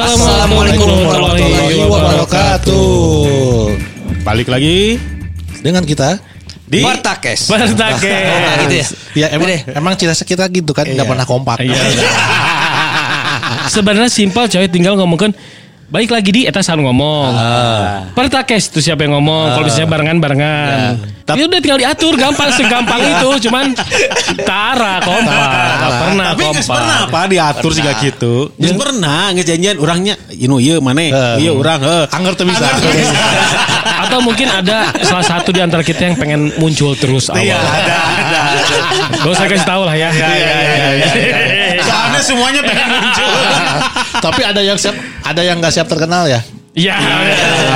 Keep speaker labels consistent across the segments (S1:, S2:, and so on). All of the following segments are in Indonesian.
S1: Assalamualaikum warahmatullahi wabarakatuh.
S2: Balik lagi
S1: Dengan kita
S2: di
S3: Bartakes.
S4: Bertake.
S3: Nah, gitu ya.
S1: Ya emang emang khas kita gitu kan nggak pernah kompak.
S4: Iya. Sebenarnya simpel coy tinggal ngomongkan Baik lagi di eta selalu ngomong. Pertakes itu siapa yang ngomong? Kalau misalnya barengan-barengan. Tapi udah tinggal diatur gampang segampang itu cuman tara kompak. Nggak pernah
S2: Tapi
S4: kompak.
S2: pernah apa diatur sih gitu. Nggak pernah ngejanjian orangnya inu iya mana
S1: Eh.
S2: iya orang.
S1: Angger tuh bisa.
S4: Atau mungkin ada salah satu di antara kita yang pengen muncul terus awal.
S2: Iya ada ada.
S4: Gak usah kasih tahu lah ya.
S2: Iya, iya, iya, semuanya pengen muncul.
S1: Tapi ada yang siap, ada yang nggak siap terkenal ya.
S4: Iya.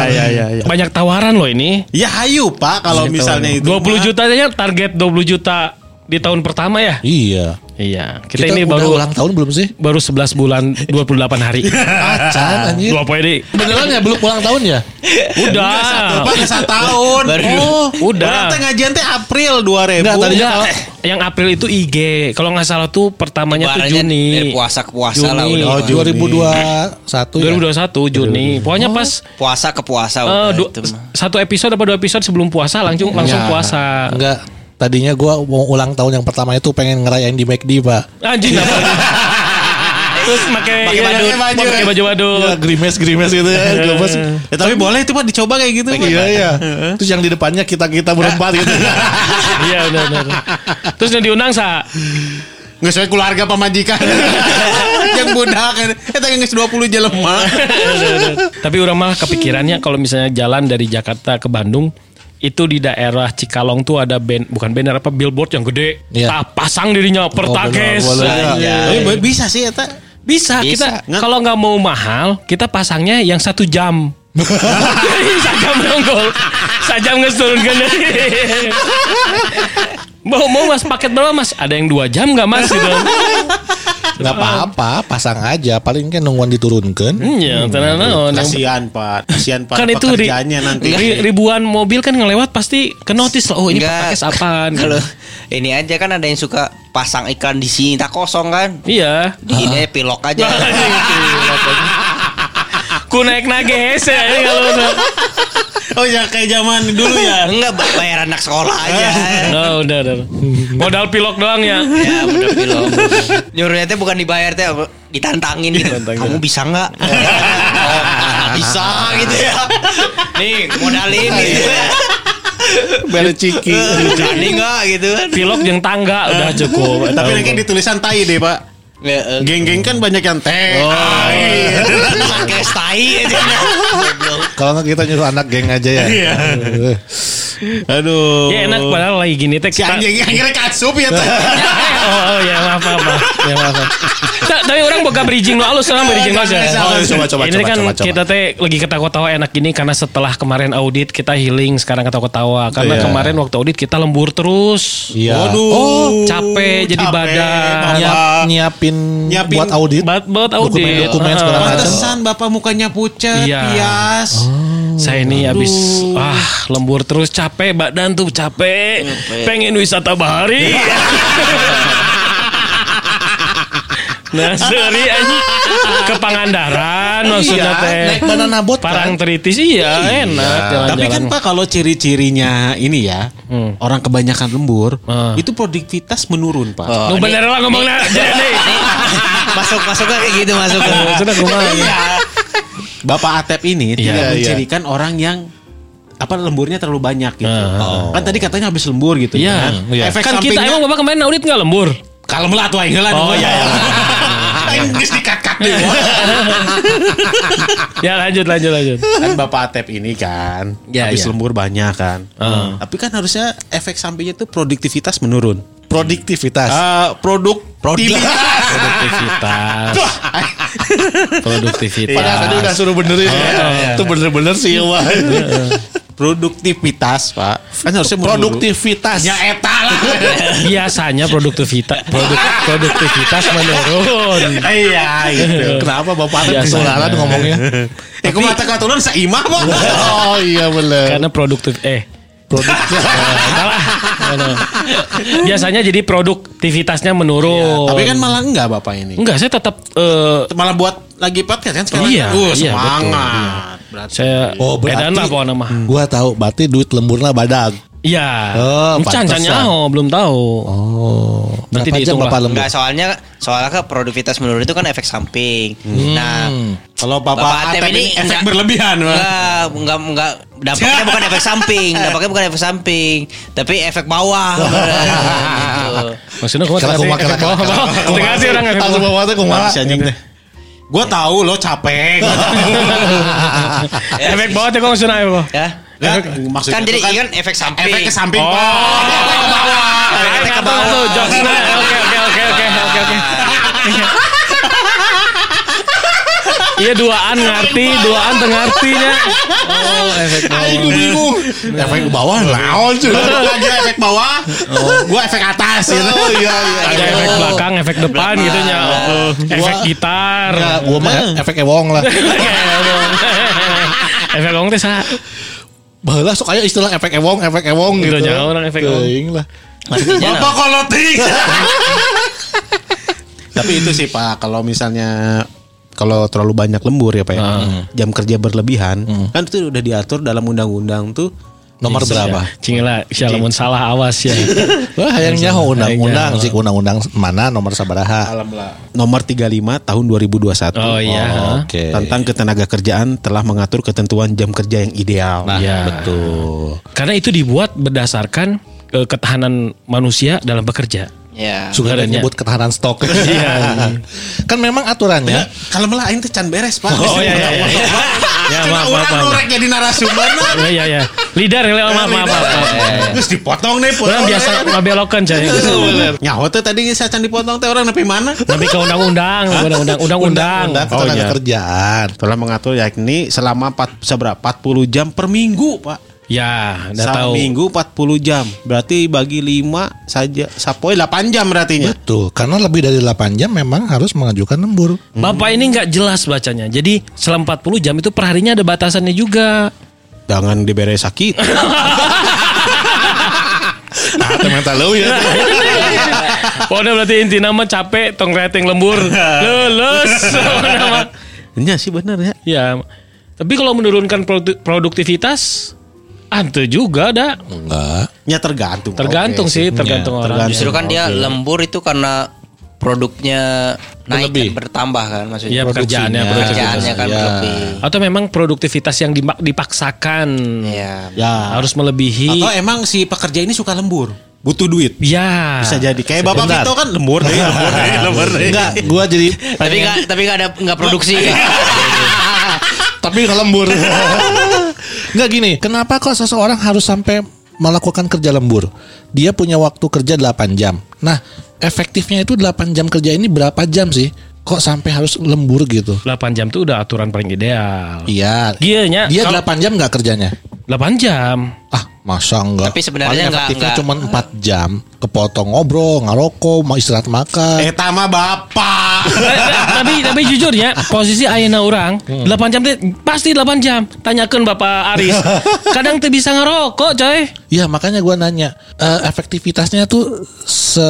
S2: iya, iya, iya.
S4: Banyak tawaran loh ini.
S2: Ya hayu Pak kalau misalnya itu
S4: 20
S2: mah.
S4: juta aja target 20 juta di tahun pertama ya.
S1: Iya.
S4: Iya, kita,
S1: Kita,
S4: ini
S1: udah
S4: baru
S1: ulang tahun belum sih?
S4: baru 11 bulan 28 hari.
S1: Acan anjir.
S4: Dua poin deh.
S1: Beneran ya belum ulang tahun ya?
S4: Udah.
S2: Satu Pak satu tahun.
S3: Baru.
S2: Oh,
S4: Udah.
S2: Orang teh ngajian teh April 2000.
S1: Enggak, tadinya kalau-
S4: yang April itu IG. Kalau nggak salah tuh pertamanya tuh
S3: Lebarannya
S4: Juni.
S3: Dari puasa ke puasa lah
S4: Juni.
S3: udah.
S2: Oh, Juni.
S1: 2021 ya.
S4: 2021 Juni. Pokoknya pas
S3: Puasa ke puasa
S4: eh,
S3: udah
S4: du-
S3: itu mah.
S4: satu episode apa dua episode sebelum puasa langsung langsung
S1: Ya,
S4: puasa.
S1: Enggak. Tadinya gua mau ulang tahun yang pertama itu pengen ngerayain di McD, Pak.
S4: Anjing apa? Terus pakai
S3: Pakai
S4: iya,
S3: badut.
S4: pakai baju badut.
S1: Ya, grimes grimes gitu ya. Gemes.
S2: Ya, tapi boleh itu Pak dicoba kayak gitu.
S1: Iya iya. Terus yang di depannya kita kita berempat gitu.
S4: Iya benar benar. Terus yang diundang sa
S2: Nggak sesuai keluarga pamajikan. yang budak kan. Eta geus 20 jelema.
S4: Tapi orang malah kepikirannya kalau misalnya jalan dari Jakarta ke Bandung itu di daerah Cikalong tuh ada band bukan banner apa billboard yang gede.
S1: Iya.
S4: Tak pasang dirinya pertakes.
S1: benar, boleh.
S4: Iya.
S2: Tapi bisa sih eta.
S4: Bisa,
S3: Bisa.
S4: kita kalau nggak mau mahal kita pasangnya yang satu jam. Sajam nonggol, sajam nggak turunkan Mau mau mas paket berapa mas? Ada yang dua jam nggak mas? Gitu.
S1: Enggak apa-apa, pasang aja. Paling kan nungguan diturunkan.
S4: Iya, tenang naon. Yang-
S2: Kasihan Pak. Kasihan Pak
S4: kan itu ri-
S2: pekerjaannya nanti.
S4: ri- ribuan mobil kan ngelewat pasti ke notice lah. Oh ini
S3: Enggak.
S4: pakai apaan?
S3: Kalau ini aja kan ada yang suka pasang iklan di sini tak kosong kan.
S4: Iya.
S3: Di ini pilok aja.
S4: Ku naik ya ini kalau
S2: Oh ya kayak zaman dulu ya.
S3: Enggak ba- bayar anak sekolah aja.
S4: Nah, udah, udah. Modal pilok doang ya.
S3: ya udah pilok. Nyuruhnya teh bukan dibayar teh ditantangin gitu. Kamu bisa nggak? Oh, bisa gitu ya. Nih modalin gitu.
S1: Bere ciki.
S3: Berani nggak gitu kan?
S4: Pilok yang tangga udah cukup.
S2: Tapi nanti di tulisan tai deh Pak.
S3: Ya, eh,
S2: Geng-geng kan banyak yang teh.
S3: pakai stai aja.
S1: Kalau nggak kita nyuruh anak geng aja ya.
S2: Iya. Aduh.
S4: Ya enak padahal lagi gini teh
S2: Si
S4: kita.
S2: anjing akhirnya kasup ya teh.
S4: Oh, oh ya maaf maaf. maaf.
S1: Ya maaf.
S4: Ta- Tapi orang boga bridging lo halus orang bridging lo aja.
S1: Oh, coba coba
S4: ini
S1: coba
S4: kan
S1: coba coba.
S4: kita teh lagi ketawa-tawa enak gini karena setelah kemarin audit kita healing sekarang ketawa-tawa karena
S1: Iya.
S4: kemarin waktu audit kita lembur terus.
S1: Iya.
S2: Waduh.
S1: Oh,
S4: capek jadi
S2: capek,
S4: badan.
S1: Nyiap, nyiapin,
S2: Nyiapin
S1: buat audit.
S4: Buat buat audit.
S1: Dokumen-dokumen
S4: Ah.
S1: segala macam.
S2: Pantesan bapak mukanya pucat,
S4: Iya.
S2: pias.
S4: Saya ini habis ah lembur terus capek badan tuh capek. Pengen wisata bahari. nah, seri aja ke Pangandaran maksudnya
S1: Iya,
S4: teh.
S1: naik banana boat kan?
S4: Parang teritis iya, enak jalan-jalan.
S2: Tapi kan Pak kalau ciri-cirinya ini ya, orang kebanyakan lembur,
S4: Ah.
S2: itu produktivitas menurun Pak.
S3: Oh, ini-
S4: bener lah ngomongnya. Jadi
S3: masuk masuk kayak gitu masuk.
S4: sudah kumaha.
S2: Iya. Bapak Atep ini
S4: Iya,
S2: tidak
S1: iya.
S2: mencirikan orang yang apa lemburnya terlalu banyak gitu.
S4: Ah.
S2: Kan tadi katanya habis lembur gitu
S4: Iya.
S2: kan.
S1: Iya.
S2: Efek
S4: Kan kita emang Bapak kemarin audit nggak lembur?
S2: kalau melat wae heula
S4: Oh, iya, iya.
S2: Aing geus dikakak deh.
S4: Ya lanjut lanjut lanjut.
S2: kan Bapak Atep ini kan
S4: Ya,
S2: habis
S4: ya.
S2: lembur banyak kan.
S4: Ah.
S2: Tapi kan harusnya efek sampingnya tuh produktivitas menurun.
S1: Produktivitas.
S2: Ah, produk produktivitas.
S4: Produktivitas. Produktivitas.
S1: Padahal tadi udah suruh benerin.
S4: iya.
S1: Itu bener-bener sih wah.
S2: produktivitas, Pak. Kan harusnya.
S1: Produktivitas.
S2: Ya eta lah.
S4: Biasanya produktivitas produk, produktivitas menurun.
S2: Iya, gitu.
S1: Kenapa Bapak
S4: Biasa.
S1: kesalahan ngomongnya?
S2: Eh, kok mata katuran saimah, Pak.
S1: Oh iya bener.
S4: Karena produktif eh
S1: produknya.
S4: Salah. Gitu. Biasanya jadi produktivitasnya menurun.
S2: Tapi kan malah enggak Bapak ini.
S4: enggak saya tetap eh,
S2: Malah buat lagi podcast kan sekarang.
S4: Iya,
S2: Uh,
S4: iya,
S2: semangat. Berarti.
S4: saya
S1: Oh
S4: edan
S1: berarti
S4: lah pokoknya mah.
S1: Gua tahu berarti duit lemburna badag.
S4: Iya.
S1: Oh, pantesan.
S4: nyaho belum tahu.
S1: Oh.
S4: Berarti
S1: Berapa jam. Bapak lembur?
S3: Enggak soalnya soalnya kan produktivitas menurun itu kan efek samping. Nah,
S2: Kalau Bapak,
S3: Bapak
S2: Atep ini
S3: ini
S2: efek
S3: enggak-
S2: berlebihan.
S3: Enggak enggak enggak dampaknya bukan efek samping, dampaknya bukan efek samping, tapi efek bawah. gitu.
S4: Maksudnya kumaha
S1: Kalau kumaha, kalau
S4: Efek bawah, bawah. Tengah sih orang efek
S1: Langsung
S4: bawah.
S1: bawa teh kumaha.
S2: Si anjing teh. Gue tahu lo capek.
S4: Efek bawah teh kok maksudnya apa?
S3: Ya.
S2: Ya, maksudnya
S3: Kan jadi
S2: kan
S3: kan efek samping.
S2: efek ke samping.
S4: Oh.
S2: Pak. Efek ke bawah.
S3: Efek ke
S4: Tuh,
S3: bawah.
S4: tuh, jokesnya. Oke, oke, oke, oke, oke, oke. Iya duaan ngerti, duaan teu ngartinya. Oh, efek bawah.
S2: bingung.
S1: Efek ke bawah naon cuy.
S2: Lagi efek bawah, gue efek atas gitu.
S1: Oh iya iya.
S4: Ada efek belakang, efek depan gitu nya. Oh, Efek gitar.
S1: Gua mah efek ewong lah.
S4: Efek gong teh sa.
S1: Baheula sok aya istilah efek ewong, efek ewong
S4: Gitu,
S1: gitu.
S4: jangan orang efek ewong.
S1: Teuing lah.
S2: Bapak koloting. Tapi itu sih Pak, kalau misalnya kalau terlalu banyak lembur ya Pak ya, jam kerja berlebihan, kan itu udah diatur dalam undang-undang tuh
S1: Nomor berapa?
S4: Cingela, sia lamun salah awas ya.
S1: Wah, hayang nyaho undang-undang sih undang-undang mana nomor sabaraha.
S2: nomor 35 tahun 2021
S4: Oh iya.
S1: Oke.
S2: tentang ketenaga kerjaan telah mengatur ketentuan jam kerja yang ideal.
S1: Nah,
S4: Iya.
S1: betul.
S4: Karena itu dibuat berdasarkan eh, ketahanan manusia dalam bekerja.
S3: Ya.
S1: Suka
S4: Adanya.
S1: nyebut ketahanan stok.
S4: Iya.
S1: kan memang aturannya
S2: Kalau malah aing teh can beres, Pak.
S4: Oh iya iya iya. Ya maaf maaf
S2: orang
S4: maaf.
S2: norek jadi narasumber.
S4: Iya iya iya. Leader ya maaf maaf maaf. maaf.
S2: Terus dipotong nih, potong.
S4: Orang biasa ngabelokan cah.
S2: Nyaho teh tadi saya can dipotong teh orang nepi mana?
S4: Tapi ke undang-undang, undang-undang, undang-undang.
S1: undang
S4: Oh
S1: ketenaga
S4: iya.
S1: kerjaan.
S2: Telah mengatur yakni selama 4, seberapa 40 jam per minggu, Pak.
S4: Ya, udah
S2: Satu
S4: tahu.
S2: minggu 40 jam. Berarti bagi 5 saja sapoy 8 jam berartinya.
S1: Betul, karena lebih dari 8 jam memang harus mengajukan lembur.
S4: Bapak ini nggak jelas bacanya. Jadi selama 40 jam itu perharinya ada batasannya juga.
S2: Jangan diberi sakit.
S1: Ah, teman tahu ya.
S4: Pokoknya berarti inti nama capek, tong rating lembur, lulus.
S2: Iya sih benar ya.
S4: ya, tapi kalau menurunkan produ- produktivitas, antu juga ada.
S1: Enggak.
S2: Ya tergantung.
S4: Tergantung
S2: Oke
S4: sih, tergantung orang.
S3: Justru kan dia lembur itu karena produknya naik
S1: Berlebih.
S3: kan, bertambah kan maksudnya.
S4: Iya pekerjaannya.
S3: Pekerjaannya kan
S1: Ya.
S3: berlebih.
S4: Atau memang produktivitas yang dipaksakan
S3: Iya.
S2: Ya.
S4: harus melebihi.
S2: Atau emang si pekerja ini suka lembur, butuh duit.
S4: ya.
S2: Bisa jadi kayak Bapak
S1: Bentar.
S2: Vito kan lembur deh, lembur deh, lembur deh.
S1: Enggak, gua jadi
S3: Tapi nggak tapi nggak ada nggak produksi.
S1: tapi nggak. Enggak gini, kenapa kok seseorang harus sampai melakukan kerja lembur? Dia punya waktu kerja 8 jam. Nah, efektifnya itu 8 jam kerja ini berapa jam sih? Kok sampai harus lembur gitu?
S4: 8 jam itu udah aturan paling ideal.
S1: Iya.
S4: Gianya,
S1: Dia
S4: kalau-
S1: 8 jam nggak kerjanya?
S4: 8 jam.
S1: Ah, masa enggak?
S3: Tapi sebenarnya
S1: Paling
S3: enggak-
S1: efektifnya
S3: enggak.
S1: cuma 4 jam. Kepotong ngobrol, ngarokok, mau istirahat makan.
S2: Eh tama Bapak.
S4: tapi tapi jujur ya posisi ayeuna orang 8 jam teh pasti 8 jam tanyakan Bapak Aris kadang teh bisa ngerokok coy
S1: Iya, makanya gua nanya, eh, efektivitasnya tuh se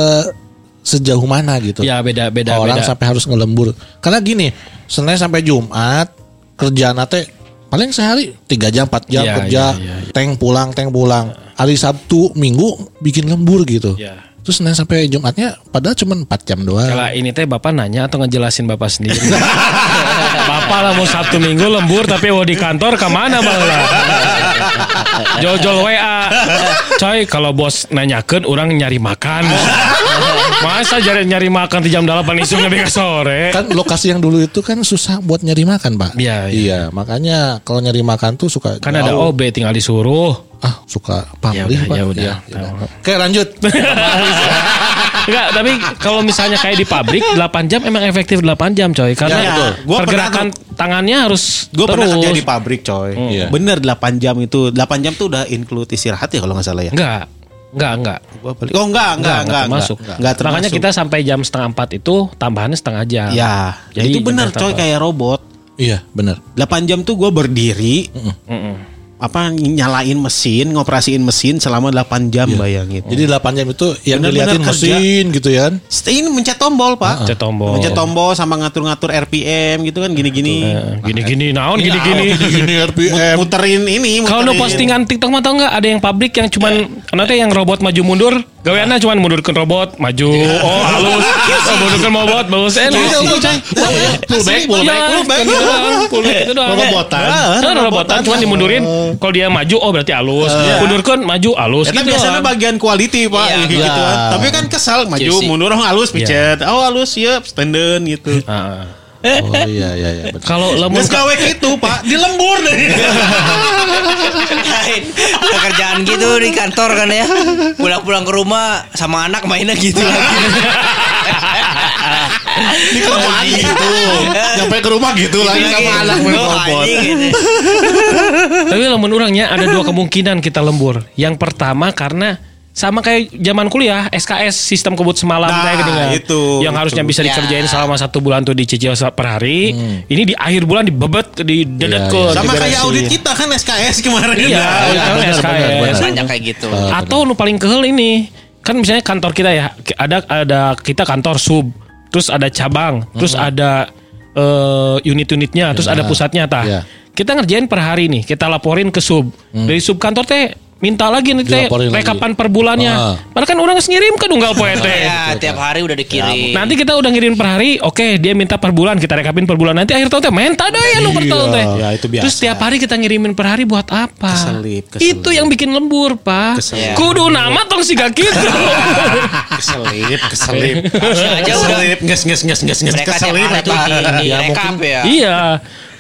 S1: sejauh mana gitu?
S4: ya beda beda
S1: orang
S4: beda
S1: sampai harus ngelembur. Karena gini, Senin sampai Jumat kerjaan teh paling sehari 3 jam 4 jam
S4: Iya,
S1: kerja,
S4: iya, iya.
S1: teng pulang, teng pulang. Hari Sabtu, Minggu bikin lembur gitu.
S4: Iya.
S1: Terus Senin sampai Jumatnya padahal cuma 4 jam doang.
S4: kalau ini teh Bapak nanya atau ngejelasin Bapak sendiri Bapak lah mau Sabtu Minggu lembur tapi mau di kantor ke mana bala Jojol WA Coy kalau bos nanyakan orang nyari makan Masa nyari, nyari makan di jam 8 isu nggak sore
S1: kan lokasi yang dulu itu kan susah buat nyari makan, Pak.
S4: Iya, iya.
S1: Iya, makanya kalau nyari makan tuh suka
S4: Kan ada. OB tinggal disuruh
S1: ah suka
S4: Ya
S1: pamrih,
S4: udah,
S1: Pak.
S4: ya udah.
S1: Ya, ya. Oke, lanjut.
S4: Enggak, tapi kalau misalnya kayak di pabrik 8 jam emang efektif 8 jam coy karena
S2: Ya, betul. Gua
S4: pergerakan tangannya harus
S2: Gue pernah
S4: terus.
S2: kerja di pabrik coy.
S1: Iya.
S2: Bener 8 jam itu. 8 jam tuh udah include istirahat ya kalau nggak salah ya.
S4: Enggak. Enggak, enggak.
S2: Gua balik. Oh enggak, enggak, enggak,
S4: termasuk.
S2: enggak, enggak termasuk.
S4: Makanya kita sampai jam setengah empat itu tambahannya setengah jam.
S2: Ya,
S4: Jadi
S2: itu bener
S4: jam
S2: coy kayak robot.
S1: iya, benar.
S2: 8 jam tuh gue berdiri.
S4: Mm-mm.
S2: Apa nyalain mesin, ngoperasiin mesin selama 8 jam bayangin.
S1: Jadi 8 jam itu yang
S2: Benar-benar
S1: diliatin
S2: kerja.
S1: mesin gitu ya.
S2: Ini mencet tombol, Pak.
S4: Mencet tombol.
S2: Mencet tombol sama ngatur-ngatur RPM gitu kan gini-gini.
S4: Eh, Gini-gini naon gini-gini.
S1: Gini RPM.
S2: Muterin ini,
S4: Kalau
S2: muterin.
S4: postingan TikTok mah tau nggak ada yang pabrik yang cuman nanti yang robot maju mundur, gaweannya cuman mundurkan robot maju, oh halus, oh, mundurkan robot bagus, eh gitu tuh cai.
S1: Pullback,
S4: Iya,
S1: pullback.
S4: kan gitu doang, pullback itu doang.
S1: Robotan.
S4: Kan robotan cuman dimundurin, kalau dia maju oh berarti halus, mundurkan maju halus
S2: Eta
S4: gitu
S2: biasanya
S4: doang.
S2: bagian quality pak
S3: Iya.
S2: gitu
S1: Iya.
S2: kan. Tapi kan kesal maju
S3: Juicy.
S2: mundur oh halus picet. Oh halus siap standen gitu.
S4: Ah.
S1: Oh iya iya iya. betul.
S4: Kalau
S2: Nges gawe gitu pak di lembur deh.
S3: Lain. Pekerjaan gitu di kantor kan ya. Pulang-pulang ke rumah sama anak mainnya gitu lagi.
S1: Di kerjaan gitu. Nyampe ke rumah gitu lagi sama anak main
S3: Oh,
S1: robot.
S3: gitu.
S4: Tapi lamun orangnya ada dua kemungkinan kita lembur. Yang pertama karena sama kayak zaman kuliah SKS sistem kebut semalam
S2: Nah,
S4: kayak gini kan.
S2: itu,
S4: yang harusnya
S2: itu.
S4: bisa
S3: Ya.
S4: dikerjain selama satu bulan tuh dicicil per hari. Ini di akhir bulan dibebet di dedet
S1: Iya,
S4: ke
S1: iya.
S2: Sama kayak audit kita kan SKS kemarin.
S4: Iya,
S2: Nah,
S4: audit kan SKS.
S3: Banyak kayak gitu.
S4: Atau nu paling kehel ini kan misalnya kantor kita ya ada ada kita kantor sub, terus ada cabang, terus ada eh, unit-unitnya, terus ada pusatnya tah.
S1: Iya.
S4: Kita ngerjain per hari nih, kita laporin ke sub. Dari sub kantor teh minta lagi nih teh
S1: lagi.
S4: rekapan per bulannya.
S1: Ah.
S4: Padahal kan orang ngirim ke unggal poe teh.
S3: Ya, tiap hari udah dikirim.
S4: Nanti kita udah ngirim per hari, oke dia minta per bulan, kita rekapin per bulan. Nanti akhir tahun teh minta deh ya per tahun teh.
S2: Ya, itu biasa.
S4: Terus tiap hari kita ngirimin per hari buat apa?
S2: Keselip, keselip.
S4: Itu yang bikin lembur, Pak.
S2: Keselip.
S4: Kudu nama tong siga gitu.
S2: keselip, keselip.
S3: Aja udah
S2: Keselip, nges nges nges nges nges keselip.
S3: hari tuh di, di
S1: Ya,
S3: rekap ya.
S4: iya.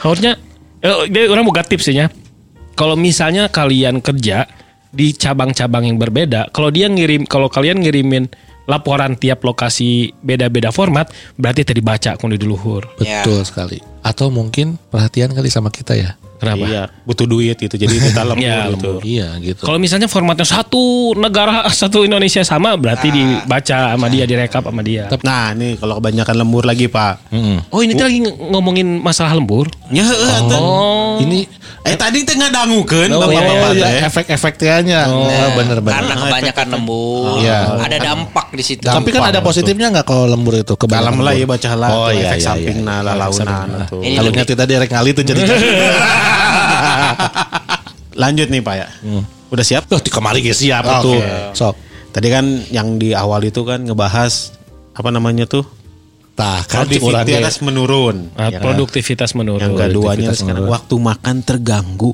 S4: Harusnya eh, dia orang buka tips ya. Kalau misalnya kalian kerja di cabang-cabang yang berbeda, kalau dia ngirim kalau kalian ngirimin laporan tiap lokasi beda-beda format, berarti tadi baca kudu di luhur.
S1: Betul sekali. Atau mungkin perhatian kali sama kita ya.
S4: Kenapa?
S2: Iya, butuh duit gitu. Jadi kita lembur
S4: Iya,
S2: gitu.
S4: betul.
S1: Iya gitu.
S4: Kalau misalnya formatnya satu negara satu Indonesia sama berarti dibaca sama dia direkap sama dia.
S2: Nah, nih kalau kebanyakan lembur lagi, Pak.
S4: Oh ini tuh lagi ng- ngomongin masalah lembur.
S2: Ya, heeh, atuh.
S4: Oh
S1: Ini
S2: Eh tadi teh ngadangukeun
S1: oh,
S2: Bapak-bapak
S1: iya,
S2: teh.
S1: efek-efek tehnya. Oh, bener bener.
S3: Karena kebanyakan lembur.
S1: Iya.
S3: Ada dampak di situ.
S1: Tapi kan ada positifnya nggak kalau lembur itu kebanyakan
S2: Dalam lah ya
S1: lembur?
S2: baca lah
S1: Oh, iya,
S2: efek
S1: iya,
S2: samping
S1: iya,
S2: nah
S1: iya,
S2: tuh.
S3: Ini
S1: Kalau nyati tadi rek ngali tuh jadi.
S2: Lanjut nih Pak ya. Udah siap?
S1: Tuh di kemari guys siap
S2: Oke.
S1: tuh. Sok.
S2: Tadi kan yang di awal itu kan ngebahas apa namanya tuh?
S1: Tah kan
S2: Produktivitas menurun.
S4: Ah,
S2: Ya kan?
S4: produktivitas menurun.
S2: Yang keduanya sekarang waktu makan terganggu.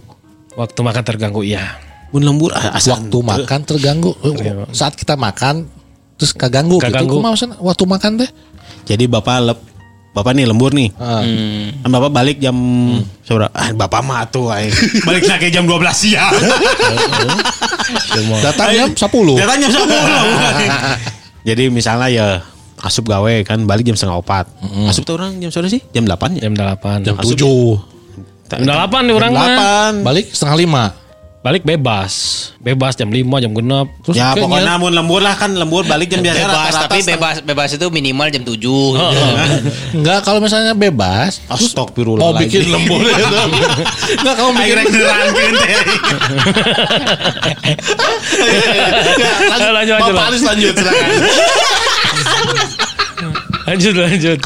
S4: Waktu makan terganggu ya.
S2: Mun lembur ah,
S1: waktu makan terganggu.
S2: Iya.
S1: Saat kita makan terus kaganggu
S4: Kaganggu.
S1: gitu. Kumaha maksudna waktu makan teh?
S2: Jadi Bapak lep Bapak nih lembur nih.
S1: Ah.
S2: Kan Bapak balik jam seberapa? Ah, Bapak mah tuh aing. Balik lagi jam 12 siang.
S1: Datang jam 10.
S2: Datang jam 10. Jadi misalnya ya asup gawe kan balik jam setengah opat. Asup tuh orang jam sore sih? Jam 8 ya?
S4: Jam 8.
S1: Jam 7.
S4: Jam 8 nih orang
S2: Jam
S4: mah.
S2: 8.
S1: Balik setengah lima.
S4: Balik bebas. Bebas jam 5, jam genep. Terus
S2: Ya
S1: kayaknya-
S2: pokoknya mun lembur lah kan lembur balik jam biasa
S3: bebas
S2: rata-rata
S3: tapi
S2: setengah-
S3: bebas bebas itu minimal jam 7
S1: Enggak kalau misalnya bebas terus
S2: Astagfirullah
S1: mau bikin lembur itu. Enggak kamu bikin
S2: nerangkeun.
S4: Lanjut, lanjut, lanjut.
S1: Alis lanjut silakan.
S4: Lanjut lanjut.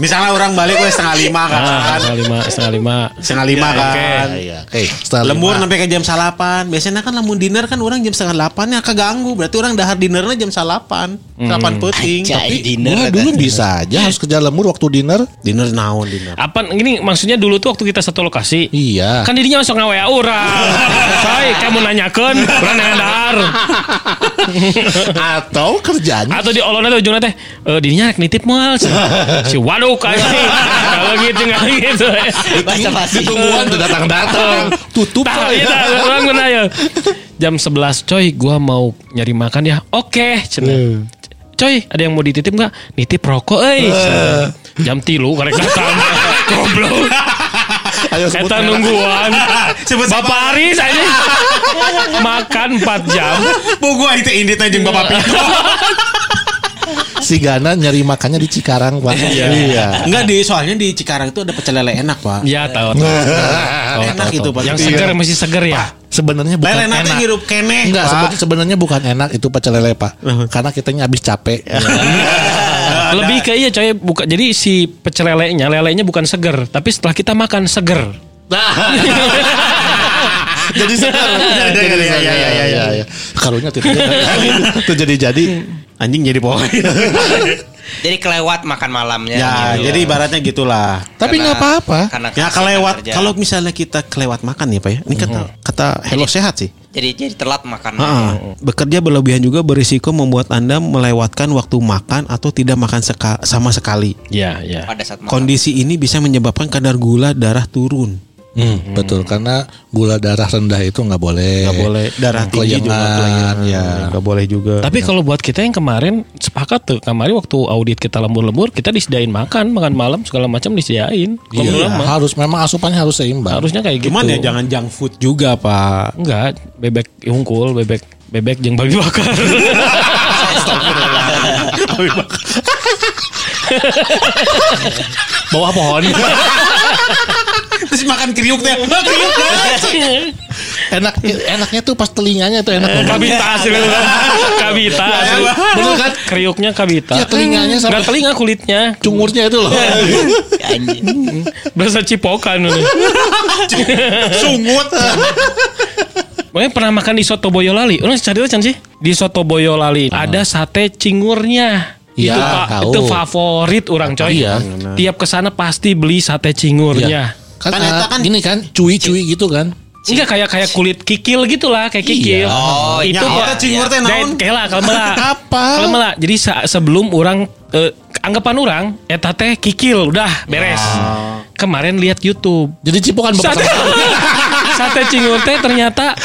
S2: Misalnya orang balik wes setengah lima kan.
S4: Ah, setengah lima, setengah lima.
S2: Setengah lima kan.
S1: Iya, oke. Setelah
S2: Lembur
S1: lima.
S2: sampai ke jam salapan. Biasanya kan lamun dinner kan orang jam setengah delapan ya keganggu. Berarti orang dahar dinernya jam salapan. Salapan peting.
S3: Anjay.
S2: Tapi
S3: dinner
S1: Gua
S3: kata.
S1: dulu bisa aja harus kerja lembur waktu dinner.
S2: dinner naon dinner.
S4: Apa gini maksudnya dulu tuh waktu kita satu lokasi.
S1: Iya.
S4: Kan dirinya masuk ngawe orang. Coy, kamu nanyakan, orang nanya dahar.
S1: Atau kerjanya
S4: Atau di olona tuh ujungnya teh, eh dirinya nitip moal. Si waduh kayak Kalau gitu nggak gitu.
S3: basa-basi
S1: ditungguan tuh datang-datang. Tutup coy.
S4: iya, ya. Jam 11 coy, gua mau nyari makan ya. Oke, cenah. Coy, ada yang mau dititip nggak? Nitip rokok, eh. Jam tilu, karek datang. Goblok.
S1: Ayo sebut
S4: Eta nungguan.
S2: Sebut?
S4: Bapak Aris aja. Makan 4 jam.
S2: Bu gua itu indit aja Bapak Pito.
S1: Si Gana nyari makannya di Cikarang pak. Iya.
S2: Enggak di soalnya di Cikarang itu ada pecel lele enak, Pak.
S4: Ya tahu. tahu. Tahu,
S2: Enak
S4: tahu,
S2: itu,
S4: tahu.
S2: Pak.
S4: Yang
S2: Iya.
S4: segar masih segar ya.
S1: Sebenarnya bukan
S2: Lele nanti
S1: enak.
S2: hirup kene,
S1: Enggak, seben- sebenarnya bukan enak itu pecel lele pak. Karena kitanya habis capek.
S4: Lebih ke iya coy, buka jadi si pecel lelenya, lelenya bukan seger, tapi setelah kita makan seger.
S1: jadi sekarang. Jadi
S2: iya, iya, iya, iya,
S1: iya. Karunya tidak itu jadi jadi.
S2: Anjing jadi pohon.
S3: Jadi kelewat makan malamnya.
S2: ya,
S3: gitu.
S2: jadi ibaratnya gitulah.
S1: Tapi nggak apa-apa.
S2: Ya kelewat kalau misalnya kita kelewat makan ya Pak ya. Ini kata kata Hello sehat sih.
S3: jadi jadi telat makan.
S2: Ah, Bekerja berlebihan juga berisiko membuat Anda melewatkan waktu makan atau tidak makan seka- sama sekali.
S4: Ya, ya.
S3: Pada saat makan.
S2: Kondisi ini bisa menyebabkan kadar gula darah turun.
S1: Hmm, betul karena gula darah rendah itu nggak boleh.
S2: Nggak boleh darah tinggi juga
S1: Kelayangan,
S2: kelayangan. ya nggak boleh juga.
S4: Tapi kalau buat kita yang kemarin sepakat tuh, kemarin waktu audit kita lembur-lembur, kita disediain makan, makan malam segala macam disediain.
S1: Iya,
S4: mah,
S1: harus memang asupannya harus seimbang.
S4: harusnya kayak gitu.
S2: Cuman ya jangan junk food juga Pak.
S4: Enggak, bebek unggul, bebek bebek jeung babi bakar.
S1: Bawah pohon.
S2: Makan kriuk teh. kriuk
S1: enak enaknya tuh pas telinganya tuh enak banget.
S4: kabitas itu. kabitas.
S1: Bener kan?
S4: Kriuknya kabitas.
S1: Ya, telinganya sampai-
S4: Enggak telinga kulitnya.
S1: Cungurnya itu loh.
S3: Anjing.
S4: Berasa cipokan ini.
S2: Sungut.
S4: Makanya pernah makan di soto Boyolali. Orang cari can sih? Di soto Boyolali ada sate cingurnya.
S1: Iya,
S4: itu Pak,
S1: tahu.
S4: itu favorit orang coy.
S1: Iya.
S4: Tiap ke sana pasti beli sate cingurnya.
S1: Kan,
S2: Kan
S1: ah,
S2: kan-
S1: gini kan, cuy-cuy gitu kan.
S4: Enggak kayak kayak kulit kikil gitu lah, kayak kikil.
S1: Iya.
S3: Oh,
S4: itu
S2: eta cingur teh naon?
S4: Dan kela kalau mela.
S1: Apa?
S4: Kalau mela. Jadi sa- sebelum orang eh, anggapan orang eta teh kikil udah beres. Kemarin lihat YouTube.
S1: Jadi cipokan bapak
S4: Sate, cingur teh ternyata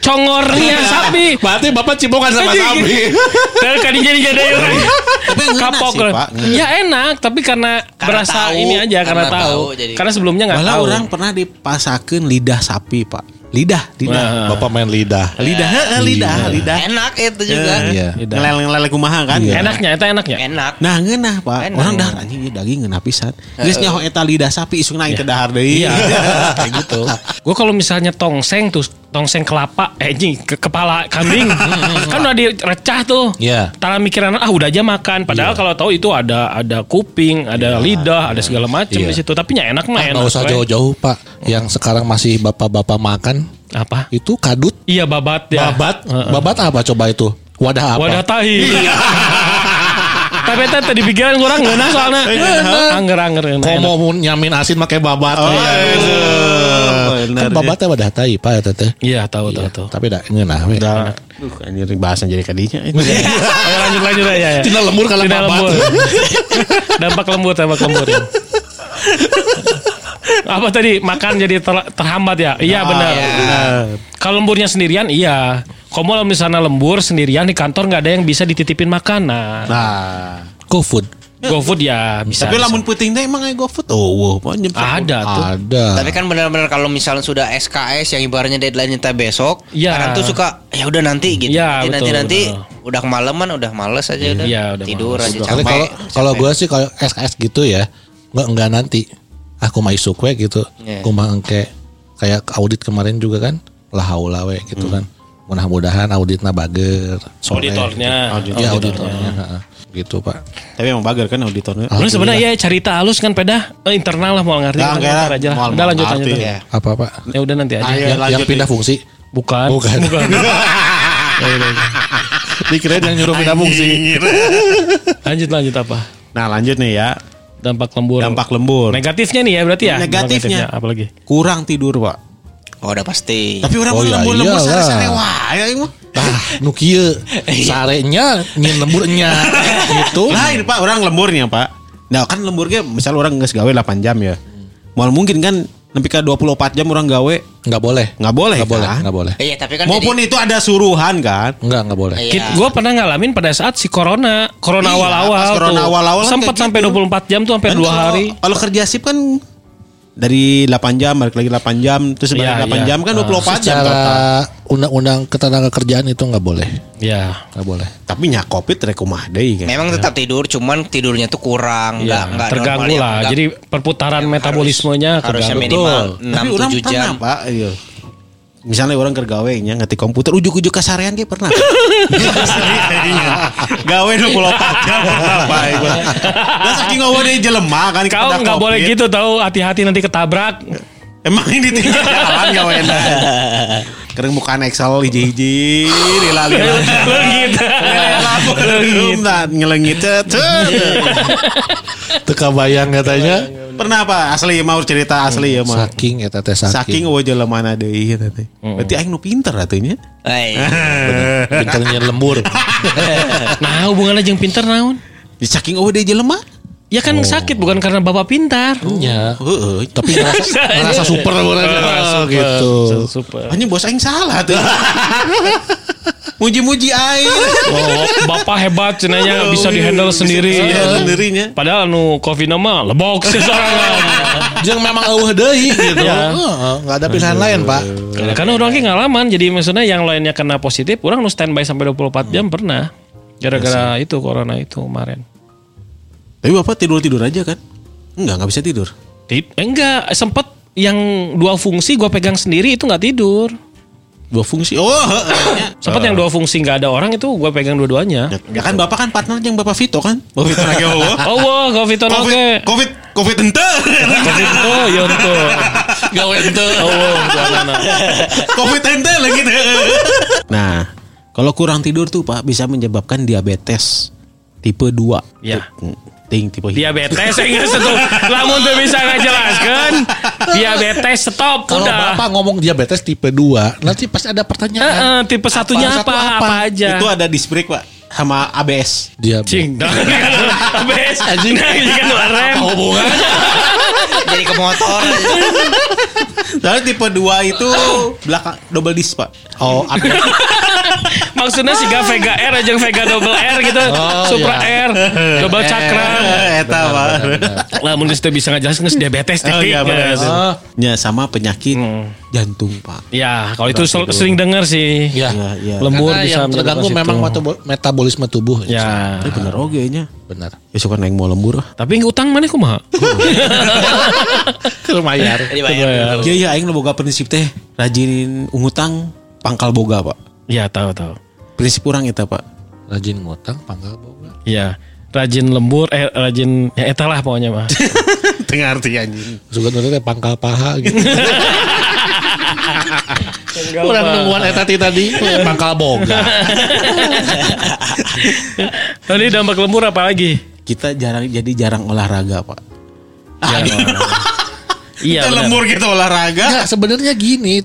S4: congornya sapi.
S1: Berarti bapak cipokan sama sapi.
S4: Dan kan jadi jadi orang.
S2: Tapi
S4: Kapok
S2: sih. Pak.
S4: Ya enak, tapi karena,
S3: Karena
S4: berasa
S3: tahu,
S4: ini aja karena,
S3: karena
S4: tahu.
S3: tahu, jadi-
S4: Karena sebelumnya nggak
S2: Malah
S4: tahu.
S2: orang pernah dipasakeun lidah sapi, Pak. Lidah, lidah.
S4: Wah.
S1: Bapak main lidah.
S2: Lidah, heeh, lidah, lidah.
S3: Enak itu juga.
S1: Iya.
S4: Lidah.
S2: Ngelele-ngelele kumaha kan?
S4: Enaknya, itu enaknya.
S3: Enak.
S2: Nah, ngeunah, Pak.
S3: Enak.
S2: Orang dahar anjing ieu daging ngeunah pisan. Geus nyaho eta lidah sapi isuk naik ke dahar deui.
S4: Iya, kayak gitu. Gue kalau misalnya tongseng tuh, tongseng kelapa, eh anjing, ke kepala kambing, kan udah direcah tuh.
S1: Iya.
S4: Tara mikiran ah udah aja makan. Padahal kalau tahu itu ada ada kuping, ada lidah, ada segala macam
S1: Iya.
S4: di situ. Tapi nya enak mah
S1: Ah,
S4: enak.
S1: Usah jauh-jauh pak. Yang sekarang masih bapak-bapak makan
S4: Apa?
S1: itu kadut.
S4: Iya babat ya.
S1: Babat.
S4: Heeh.
S1: Babat apa coba itu? Wadah apa?
S4: Wadah tahi. Tapi teh tadi pikiran kurang ngeunah soalnya. Angger-angger enak.
S1: Komo mau nyamin asin pakai babat.
S2: Oh,
S1: Iya.
S2: bener.
S1: Kan babatnya wadah tai pak ya teteh.
S4: Iya tahu tahu tahu.
S1: Tapi dah ngeunah we.
S2: Dah. Duh, anjir bahasa jadi kadinya.
S4: Ayo lanjut lanjut ya. ya.
S1: Tina lembur kalau
S4: Tidak
S1: babat.
S4: lembur. dampak lembur, dampak lembur. ya. Apa tadi makan jadi ter- terhambat ya? Iya benar. Kalau lemburnya sendirian iya. Kalau misalnya lembur sendirian di kantor nggak ada yang bisa dititipin makanan.
S2: Nah.
S1: GoFood.
S4: GoFood ya bisa.
S2: Tapi
S4: bisa.
S2: lamun puting teh emang GoFood. Oh, wow,
S4: ada tuh.
S1: Ada.
S3: Tapi kan benar-benar kalau misalnya sudah SKS yang ibaratnya deadline-nya teh besok,
S4: Iya.
S3: kadang tuh suka ya udah nanti gitu.
S4: Iya,
S3: nanti
S4: betul,
S3: nanti
S4: betul.
S3: udah kemalaman udah males aja udah.
S4: Iya, udah
S3: tidur
S4: males.
S3: aja capek.
S1: kalau kalau gue sih kalau SKS gitu ya nggak enggak nanti aku mah isuk we gitu
S3: Iya.
S1: aku mah engke kayak audit kemarin juga kan lah haula we gitu kan mudah-mudahan auditnya bager sore
S4: Auditornya.
S1: gitu. ya auditornya heeh. gitu pak
S2: Tapi emang bager kan auditornya.
S4: Lu sebenarnya ya cerita halus kan peda eh, internal lah mau ngerti.
S2: Nah, kayak
S4: aja lah. Udah lanjut lanjut.
S3: Iya.
S1: apa pak
S4: Ya udah nanti aja.
S2: Ayo,
S1: yang, yang
S2: lanjut,
S1: pindah fungsi
S4: Bukan.
S1: Bukan.
S4: Bukan.
S1: dikira yang nyuruh pindah fungsi
S4: lanjut lanjut apa?
S2: Nah, lanjut nih ya.
S4: Dampak lembur.
S2: Dampak lembur.
S4: Negatifnya nih ya berarti ya.
S2: Negatifnya.
S4: apa lagi?
S2: Kurang tidur, Pak.
S3: Oh udah pasti.
S2: Tapi orang
S1: Oh, iya,
S2: lembur-lembur
S1: iyalah.
S2: sare-sare wae aing mah.
S1: ah nu kieu sarenya nyin lemburnya gitu
S2: Lain Pak, orang lemburnya Pak. Nah kan lemburnya misal orang nggak gawe 8 jam ya. Mal mungkin kan nepi ka 24 jam orang gawe
S1: nggak boleh
S2: nggak boleh
S1: nggak boleh
S2: kan?
S1: nggak boleh
S3: Iya tapi kan
S2: Maupun itu ada suruhan kan.
S1: nggak nggak boleh
S3: Iya.
S4: Gue pernah ngalamin pada saat si corona, corona
S2: Iya,
S4: awal-awal
S2: pas corona awal-awal
S4: sempat sampai
S2: gitu.
S4: 24 jam tuh sampai dua hari.
S2: Kalau kerja sip kan dari 8 jam balik lagi 8 jam terus balik
S4: Iya,
S2: 8
S4: iya.
S2: jam kan 24 jam total.
S1: Undang-undang ketenaga kerjaan itu nggak boleh,
S4: Ya.
S1: nggak boleh.
S2: Tapi nya covid rekumah deui kan.
S3: Memang tetap tidur, cuman tidurnya tuh kurang,
S4: Ya,
S3: nggak nggak
S4: terganggu
S3: normal ya,
S4: lah.
S3: nggak-
S4: Jadi perputaran metabolismenya
S3: harusnya
S4: terganggu.
S3: minimal
S2: Tapi
S3: 6
S2: orang
S3: 7
S2: pernah
S3: jam.
S2: Pak, iya. Misalnya orang kergawe nya ngerti komputer ujuk-ujuk kasarean dia pernah. Gawe 24 jam Pak. Dan saking dia jelema kan
S4: Kau nggak boleh gitu tahu hati-hati nanti ketabrak.
S2: Emang ini tinggal jalan gawe Kering bukan Excel hiji-hiji lila-lila.
S4: Leungit.
S2: Belum dah ngelengit.
S1: Teka bayang katanya.
S2: Pernah apa? Asli mau cerita asli ya mah.
S1: Saking ya teteh saking.
S2: Saking eueuh jelema na deui eta teh. Berarti aing nu pinter atunya.
S1: Pinternya lembur.
S4: Nah, hubungannya jeung pinter naon?
S2: Di saking eueuh deui jelema.
S4: Ya kan sakit bukan karena bapak pintar.
S1: Iya.
S2: Heeh.
S1: Tapi ngerasa, ngerasa super oh, gitu.
S4: Super.
S2: Hanya bos aing salah tuh. Muji-muji aing.
S4: Oh, bapak hebat cenanya bisa dihandle sendiri.
S2: Iya, sendirinya.
S4: Padahal nu covid mah lebok sesorangan.
S1: Jangan memang eueuh deui gitu.
S4: Iya.
S1: Heeh, nggak ada pilihan lain, Pak.
S4: Karena orang ki ngalaman jadi maksudnya yang lainnya kena positif, orang nu standby sampai 24 jam pernah. Gara-gara itu corona itu kemarin.
S2: Tapi bapak tidur-tidur aja kan? Enggak, enggak bisa tidur.
S4: Tip, eh, enggak, sempet yang dua fungsi gua pegang sendiri itu nggak tidur.
S2: Dua fungsi. Oh, heeh.
S4: Sempet yang dua fungsi nggak ada orang itu gua pegang dua-duanya.
S2: Ya kan bapak kan partner yang bapak Vito kan? Bapak Vito lagi oh.
S4: Oh, wah, covid oke.
S2: Covid, Covid, Covid ente.
S4: Covid itu, ya itu.
S1: Gawe ente.
S4: Oh, gimana?
S2: Covid ente lagi deh. Nah, kalau kurang tidur tuh Pak bisa menyebabkan diabetes tipe 2.
S4: Ya.
S2: Ting tipe
S4: Diabetes saya nggak setuju. Lamun tuh bisa ngejelaskan. Diabetes stop
S1: Kalau
S4: udah.
S1: Bapak ngomong diabetes tipe 2, nanti pasti ada pertanyaan.
S4: eh, tipe satunya
S1: satu
S4: apa?
S1: apa?
S4: Apa aja?
S2: Itu ada disc brake Pak sama ABS.
S1: Diabetes.
S4: Cing, Abes, anjing kan rem.
S1: Hubungan
S3: jadi ke motor.
S2: Soalnya tipe 2 itu belakang double disc Pak.
S1: Oh, ada
S4: Maksudnya sih gak Vega R aja Vega double R gitu.
S1: Oh,
S4: Supra
S1: iya.
S4: R, double cakra.
S2: Eta Pak.
S4: Lah mun geus bisa ngajelaskeun geus diabetes
S2: Oh iya benar.
S4: geus.
S1: Oh.
S2: Ya sama penyakit
S4: Hmm.
S2: jantung Pak.
S4: Ya, kalau itu sel- sering dengar sih.
S1: Ya.
S2: Iya, iya.
S4: Lembur
S1: Karena
S4: bisa
S1: yang terganggu memang metabolisme tubuh.
S4: Ya.
S2: Ini bener oge nya.
S1: Benar.
S2: Besok kan aing mau lembur.
S4: Tapi utang mana kumaha?
S3: Bayar.
S2: Iya iya aing boga prinsip teh rajin ngutang pangkal boga Pak.
S4: Iya, tahu tahu.
S2: Prinsip kurang eta Pak.
S1: Rajin ngutang pangkal boga.
S4: Iya. Rajin lembur, eh rajin ya eta lah pokoknya mah.
S2: Tengah arti anjing.
S1: Sugan teh pangkal paha gitu. Kurang nungguan eta ti tadi pangkal boga.
S4: Tadi dampak lembur apa lagi?
S2: Kita jarang jadi jarang olahraga Pak.
S4: Iya,
S2: Kita
S4: benar.
S2: lembur gitu olahraga.
S1: Enggak, sebenarnya gini,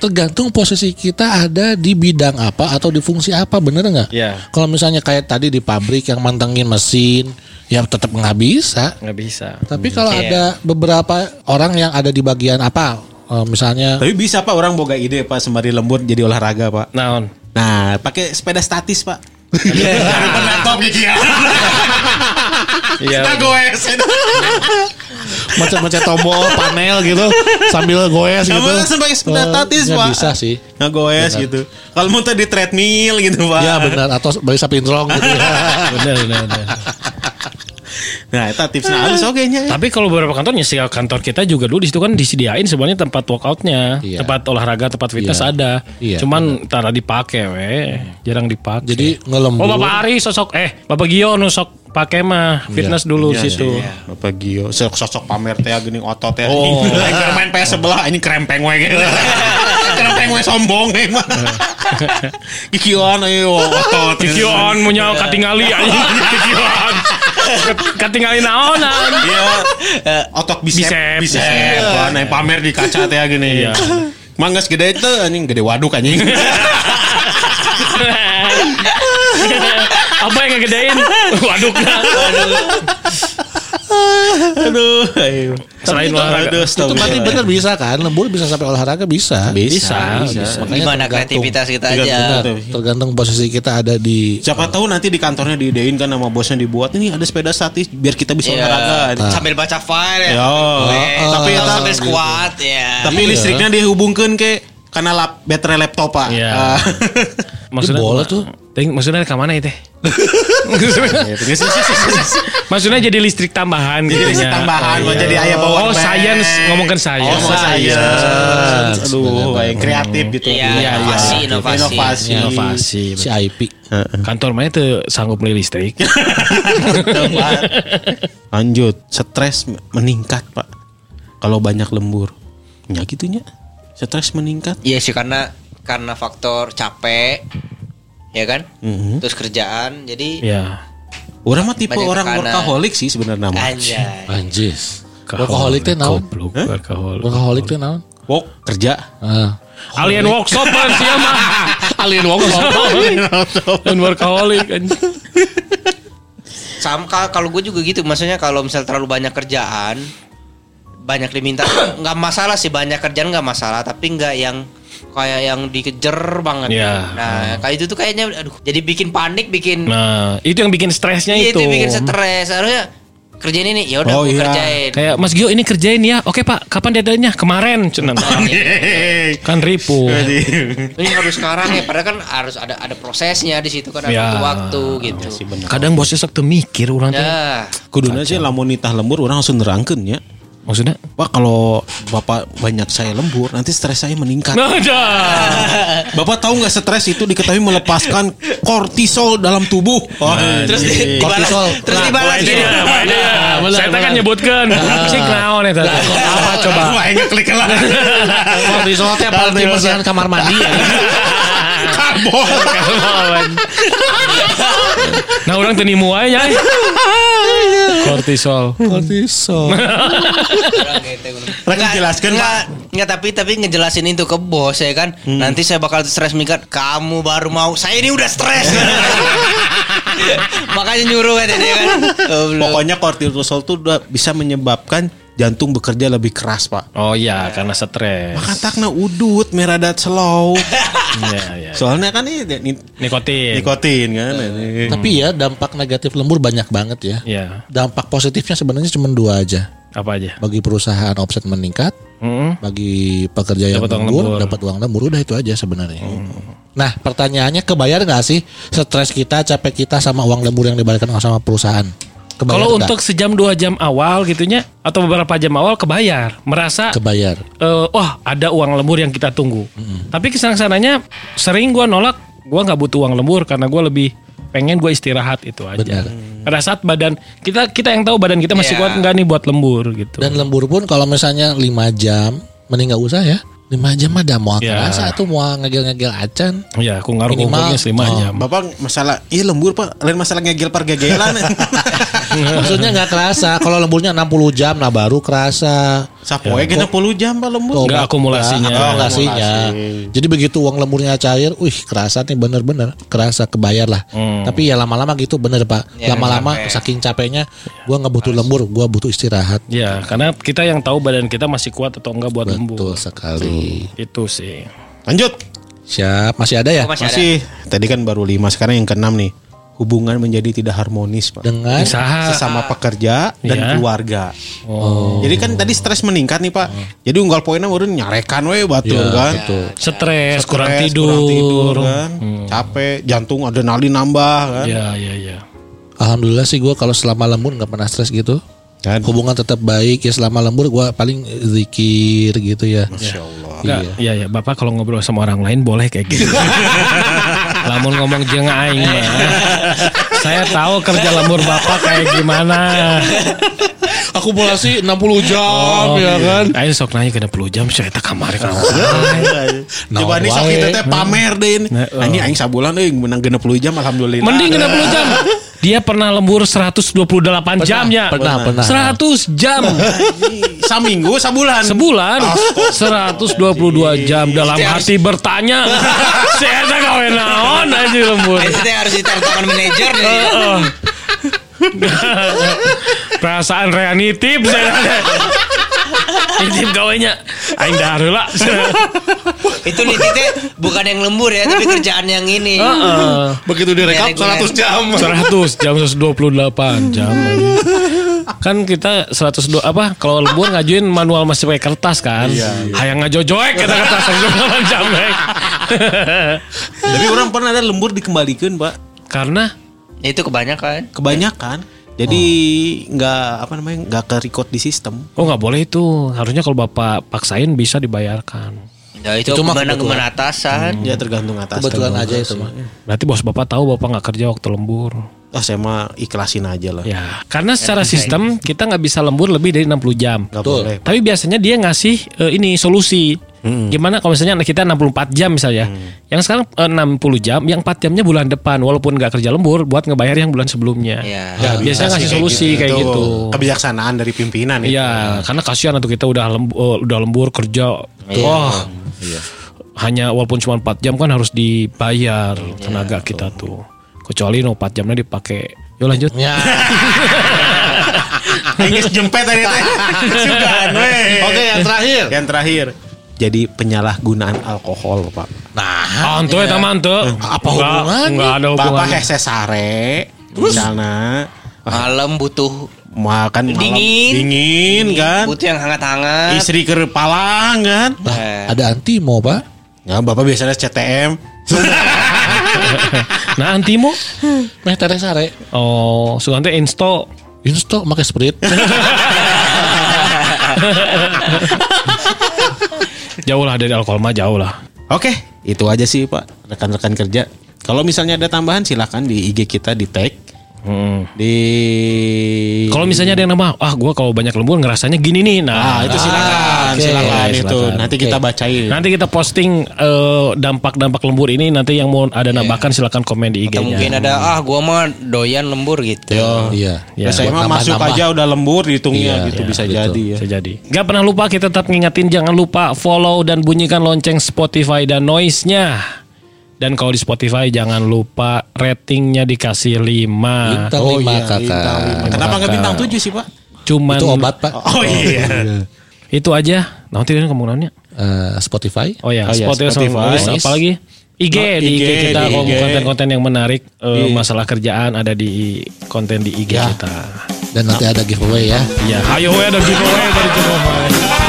S1: tergantung posisi kita ada di bidang apa atau di fungsi apa, bener nggak?
S4: Iya.
S1: Kalau misalnya kayak tadi di pabrik yang mantengin mesin, ya tetap nggak bisa.
S4: Nggak bisa.
S1: Tapi kalau
S3: Iya.
S1: ada beberapa orang yang ada di bagian apa, eh, misalnya
S2: Tapi bisa Pak orang boga ide Pak sembari lembur jadi olahraga Pak.
S4: Naon?
S2: Nah, pakai sepeda statis Pak. Laptop gitu ya.
S4: Iya.
S2: Kita goes.
S1: macam-macam tombol panel gitu sambil goes gitu.
S2: Kamu langsung pakai sepeda statis
S1: ya
S2: Pak.
S1: bisa sih.
S2: Ngegoes gitu. Kalau mau di treadmill gitu Pak.
S1: Ya benar atau balik sapi gitu.
S4: Benar, benar, benar.
S2: Nah, itu tipsnya halus oke nya.
S4: Tapi kalau beberapa kantornya sih kantor kita juga dulu di situ kan disediain sebenarnya tempat workoutnya,
S1: Iya.
S4: tempat olahraga, tempat fitness
S1: Iya.
S4: ada.
S1: Iya,
S4: Cuman tara dipakai we, jarang dipakai.
S1: Jadi ngelembur.
S4: Oh Bapak Ari sosok eh Bapak Gio nu sok pakai mah fitness dulu
S2: Iya,
S4: situ.
S2: iya, iya. Bapak Gio sosok sosok pamer teh gini otot ya.
S4: Oh.
S2: Main PS sebelah ini krempeng we gitu. krempeng we sombong we mah. Kikieuan ayo otot.
S4: Kikion punya katingali anjing kikion. Katingali naonan.
S2: Iya. Otot bisep
S4: Bisep.
S2: bisep.
S4: Bisep.
S2: Naik pamer di kaca teh gini.
S4: Iya.
S2: Manggas gede itu anjing gede waduk anjing.
S4: Apa yang ngegedein? Waduk
S2: Aduh. ayo.
S4: Selain
S1: itu-
S4: olahraga.
S2: Aduh,
S1: Itu berarti bener bisa kan? Lembur bisa sampai olahraga bisa.
S4: Bisa, bisa.
S1: Makanya
S3: Gimana
S1: tergantung.
S3: kreativitas kita
S2: Tergantung.
S3: aja.
S1: Benar, tergantung posisi kita ada di
S2: Siapa tahu nanti di kantornya diidein kan sama bosnya dibuat ini ada sepeda statis biar kita bisa
S3: Iya.
S2: olahraga.
S3: Sambil baca file ya. Weh,
S2: Tapi
S3: atau
S2: eta-
S3: sambil squat ya.
S2: Tapi listriknya dihubungkan ke karena lap, baterai laptop pak.
S4: Iya.
S2: Ah.
S4: Maksudnya
S1: boleh tuh.
S4: Ting, maksudnya ke mana itu? maksudnya jadi listrik tambahan
S2: Jadi
S4: gitu
S2: listrik tambahan, mau jadi ayah bawa
S4: Oh,
S2: band.
S4: science ngomongkan
S2: Oh,
S4: science.
S2: saya.
S1: Science.
S2: Aduh, kayak kreatif gitu.
S3: Iya,
S4: Iya,
S3: inovasi,
S4: iya.
S3: inovasi.
S2: Inovasi.
S4: Inovasi.
S1: si IP.
S4: Kantor mana tuh sanggup beli listrik?
S2: Lanjut, stres meningkat pak. Kalau banyak lembur, ya gitunya. Stres meningkat.
S3: Iya sih karena karena faktor capek ya kan?
S2: Mhm.
S3: Terus kerjaan jadi
S4: ya.
S2: Orang mah tipe orang
S3: tekanan.
S2: workaholic sih sebenarnya nama.
S3: anjay.
S1: Anjis. Workaholic teh naon?
S4: Workaholic.
S1: Workaholic teh naon?
S2: Wok kerja.
S1: Ah.
S4: Alien workshop kan sih mah.
S1: Alien workshop.
S4: Dan workaholic kan.
S3: Sama ka- kalau gue juga gitu, maksudnya kalau misal terlalu banyak kerjaan, banyak diminta, nggak masalah sih banyak kerjaan nggak masalah, tapi nggak yang kayak yang dikejar banget.
S4: Iya.
S3: Nah, kayak itu tuh kayaknya, aduh, jadi bikin panik, bikin,
S4: Nah, itu yang bikin stresnya
S3: iya,
S4: itu.
S3: itu bikin stres. Harusnya kerjain ini, ya udah
S2: Oh, iya.
S3: kerjain.
S4: Kayak Mas Gio ini kerjain ya. Oke Pak, kapan deadline-nya? Kemarin. Cuman. kan ribu.
S3: Ini harus sekarang ya, padahal kan harus ada ada prosesnya di situ kan ada
S4: Ya.
S3: waktu gitu.
S4: Kadang bosnya sok mikir orang.
S3: Ya,
S2: Kuduna sih lamun nitah lembur orang langsung nerangkeun ya.
S4: Maksudnya?
S2: Pak kalau bapak banyak saya lembur nanti stres saya meningkat.
S4: Nah.
S2: Bapak tahu nggak stres itu diketahui melepaskan kortisol dalam tubuh. Oh,
S3: terus di,
S1: Kortisol.
S3: dibalas- terus
S1: Nah,
S3: dibalas
S4: dia.
S1: benar,
S4: Saya kan nyebutkan. Cik naon eta. Apa coba?
S2: Wah, klik lah.
S1: Kortisol teh paling bersihan kamar mandi ya.
S2: Karbon.
S4: Nah, orang teu nimu wae nya. Kortisol.
S1: Kortisol.
S2: Rek jelaskan
S3: Enggak,
S2: Pak.
S3: enggak tapi tapi ngejelasin itu ke bos ya kan. Nanti saya bakal stres mikir kamu baru mau. Saya ini udah stres. Makanya nyuruh kan dia kan.
S2: Pokoknya kortisol tuh udah bisa menyebabkan jantung bekerja lebih keras, Pak.
S4: Oh iya, karena stres.
S2: Maka takna udut meradat slow.
S4: Iya, iya.
S2: Soalnya kan ini ni-
S4: Nikotin.
S2: nikotin kan. ini.
S1: Tapi ya dampak negatif lembur banyak banget ya.
S4: Iya.
S1: Dampak positifnya sebenarnya cuma dua aja.
S4: Apa aja?
S1: Bagi perusahaan omset meningkat,
S4: Hmm.
S1: bagi pekerja yang
S4: Dapat uang
S1: lembur,
S4: lembur.
S1: dapat uang lembur udah itu aja sebenarnya. Nah pertanyaannya kebayar nggak sih stres kita, capek kita sama uang lembur yang dibayarkan sama perusahaan? Kebayar
S4: Kalau untuk sejam dua jam awal gitunya atau beberapa jam awal kebayar, merasa
S1: kebayar,
S4: eh, wah ada uang lembur yang kita tunggu. Tapi ke sana sananya sering gua nolak, gua nggak butuh uang lembur karena gua lebih pengen gue istirahat itu aja.
S1: Benar.
S4: Pada saat badan kita kita yang tahu badan kita masih
S3: Iya.
S4: kuat nggak nih buat lembur gitu.
S1: dan lembur pun kalau misalnya 5 jam, mending nggak usah ya. 5 jam ada mau
S4: Ya.
S1: kerasa tuh mau ngegel-ngegel acan.
S4: ya aku ngaruh
S1: Minimal,
S4: ngomongnya lima
S1: oh.
S4: jam.
S2: Bapak masalah iya lembur Pak, lain masalah ngegel par gegelan.
S1: Maksudnya nggak kerasa. Kalau lemburnya 60 jam, nah baru kerasa.
S2: Sapoe kena 10 jam Pak lembur.
S4: Nggak akumulasinya.
S1: Nggak akumulasinya.
S2: Akumulasi.
S1: Jadi begitu uang lemburnya cair, wih kerasa nih bener-bener kerasa kebayar lah.
S4: Hmm.
S1: Tapi ya lama-lama gitu bener pak.
S3: Ya,
S1: Lama-lama
S3: capek.
S1: saking capeknya, gua nggak butuh lembur, gua butuh istirahat.
S4: Ya, karena kita yang tahu badan kita masih kuat atau enggak buat lembur.
S1: Betul sekali.
S4: Itu sih.
S2: Lanjut.
S1: Siap, masih ada ya?
S3: Oh, masih ada.
S2: Masih tadi kan baru 5 sekarang yang keenam nih. Hubungan menjadi tidak harmonis, Pak.
S1: Dengan
S4: Usaha.
S2: Sesama pekerja dan
S4: Iya.
S2: keluarga.
S4: Oh.
S2: Jadi kan tadi stres meningkat nih, Pak. Jadi unggal poinnya baru nyarekan we batur
S1: Ya,
S2: kan.
S1: betul.
S4: Stres, kurang tidur.
S2: kurang tidur kan. Capek, jantung adrenalin nambah kan.
S4: Ya, ya, ya.
S1: Alhamdulillah sih gua kalau selama lembur nggak pernah stres gitu.
S2: Kan?
S1: Hubungan tetap baik ya selama lembur gua paling zikir gitu ya.
S2: Masya Allah.
S4: Enggak, iya ya, Bapak kalau ngobrol sama orang lain boleh kayak gitu. Lamun ngomong jeung aing mah. Saya tahu kerja lembur Bapak kayak gimana.
S1: Akumulasi 60 jam ya kan.
S4: Aing sok nanya kena 10 jam saya tak kamar kan.
S2: Coba nih sok itu teh pamer deh ini.
S4: Nah, oh.
S2: Ini aing sabulan euy menang 60 jam alhamdulillah.
S4: Mending kena 10 jam. Dia pernah lembur 128 jam ya.
S1: Pernah, pernah.
S4: 100 jam.
S2: Saminggu sabulan.
S4: Sebulan 122 jam dalam hati bertanya. Saya tak gawe naon aja lembur.
S3: Nah, teh harus ditaruh manajer nih.
S4: Perasaan reanitif saya Nitip gawainya. Aing heula.
S3: Itu nih tite bukan yang lembur ya, tapi kerjaan yang ini.
S4: Heeh.
S1: Begitu direkap
S3: Ya, reguler.
S1: 100 jam.
S4: 100 jam 128 jam. kan kita 102 apa kalau lembur ngajuin manual masih pakai kertas kan. Hayang ngajojoek kita kertas 128 jam.
S2: Tapi orang pernah ada lembur dikembalikan pak.
S4: Karena
S3: Itu kebanyakan.
S2: Kebanyakan. Jadi nggak apa namanya nggak ke record di sistem.
S4: oh nggak boleh itu. Harusnya kalau Bapak paksain bisa dibayarkan.
S3: Ya itu,
S1: Itu
S3: gimana atasan.
S2: Ya tergantung atas.
S1: Kebetulan aja itu mah.
S4: Berarti bos Bapak tahu Bapak nggak kerja waktu lembur.
S2: Oh saya mah ikhlasin aja lah.
S4: Ya, karena secara sistem kita nggak bisa lembur lebih dari 60 jam.
S2: Nggak
S1: Betul.
S2: boleh.
S4: Tapi biasanya dia ngasih eh, ini solusi. Gimana kalau misalnya kita 64 jam misalnya. Yang sekarang eh, 60 jam, yang 4 jamnya bulan depan walaupun nggak kerja lembur buat ngebayar yang bulan sebelumnya.
S3: Ya.
S4: Ya, biasanya ngasih solusi kayak gitu.
S2: Kebijaksanaan dari pimpinan itu.
S4: Iya, karena kasihan atau kita udah lembur, udah lembur kerja. Wah. Hanya walaupun cuma 4 jam kan harus dibayar tenaga kita tuh. Kecuali no 4 jamnya dipakai. Yuk lanjut.
S1: Ya.
S2: Inggris jempet tadi teh. Sugan.
S1: Oke, yang terakhir.
S2: Yang terakhir. Jadi penyalahgunaan alkohol, Pak.
S1: Nah,
S4: Ah, ente eta mah ente.
S1: Apa
S4: Enggak-
S1: hubungannya?
S4: Enggak ada
S2: Bapak
S4: hubungannya.
S2: hese sare. Misalnya
S3: Malam butuh
S2: makan malam
S3: Dingin.
S2: dingin kan.
S3: butuh yang hangat-hangat.
S2: Istri ke palang kan.
S1: Ada antimo, Pak.
S2: Ya, Bapak biasanya CTM.
S4: Nah, antimo.
S1: Meh tere sare.
S4: Oh, sugante insto.
S1: Insto pakai sprit.
S4: Jauh lah dari alkohol mah jauh lah.
S2: Oke, itu aja sih Pak, rekan-rekan kerja. Kalau misalnya ada tambahan silahkan di IG kita di tag
S4: Hmm.
S2: di
S4: Kalau misalnya ada yang nama, ah gua kalau banyak lembur ngerasanya gini nih.
S2: Ah,
S4: Nah,
S2: itu silakan,
S1: oke.
S2: silakan itu.
S1: Silakan.
S2: Nanti kita
S1: Oke.
S2: bacain.
S4: nanti kita posting eh, dampak-dampak lembur ini nanti yang mau ada nambahkan silakan komen di
S3: atau mungkin
S4: IG-nya.
S3: ada ah gua mah doyan lembur gitu.
S1: Iya.
S4: Ya.
S2: Nah, saya mah masuk
S1: nambah-nambah.
S2: aja udah lembur hitungnya
S1: Iya,
S2: gitu
S1: iya,
S2: bisa
S1: betul.
S2: jadi ya.
S4: Bisa jadi. Gak pernah lupa kita tetap ngingetin jangan lupa follow dan bunyikan lonceng Spotify dan noise-nya. Dan kalau di Spotify jangan lupa ratingnya dikasih 5.
S1: Bintang
S2: Oh
S1: lima
S2: iya,
S1: kakak.
S2: bintang. Kenapa nggak bintang tujuh sih Pak?
S4: Cuman
S1: Itu obat, Pak.
S2: Oh iya.
S4: Itu aja. Nanti kan kamu nanya.
S1: Eh, Spotify.
S4: Oh ya,
S2: Oh ya,
S4: Spotify,
S2: Spotify.
S4: sama- apa lagi? IG,
S2: Oh,
S4: di IG,
S2: IG,
S4: kita kalau konten-konten yang menarik eh, masalah kerjaan ada di konten di IG
S1: Ya.
S4: kita.
S1: Dan nanti ada giveaway ya.
S4: Ya, ayo ada giveaway dari giveaway.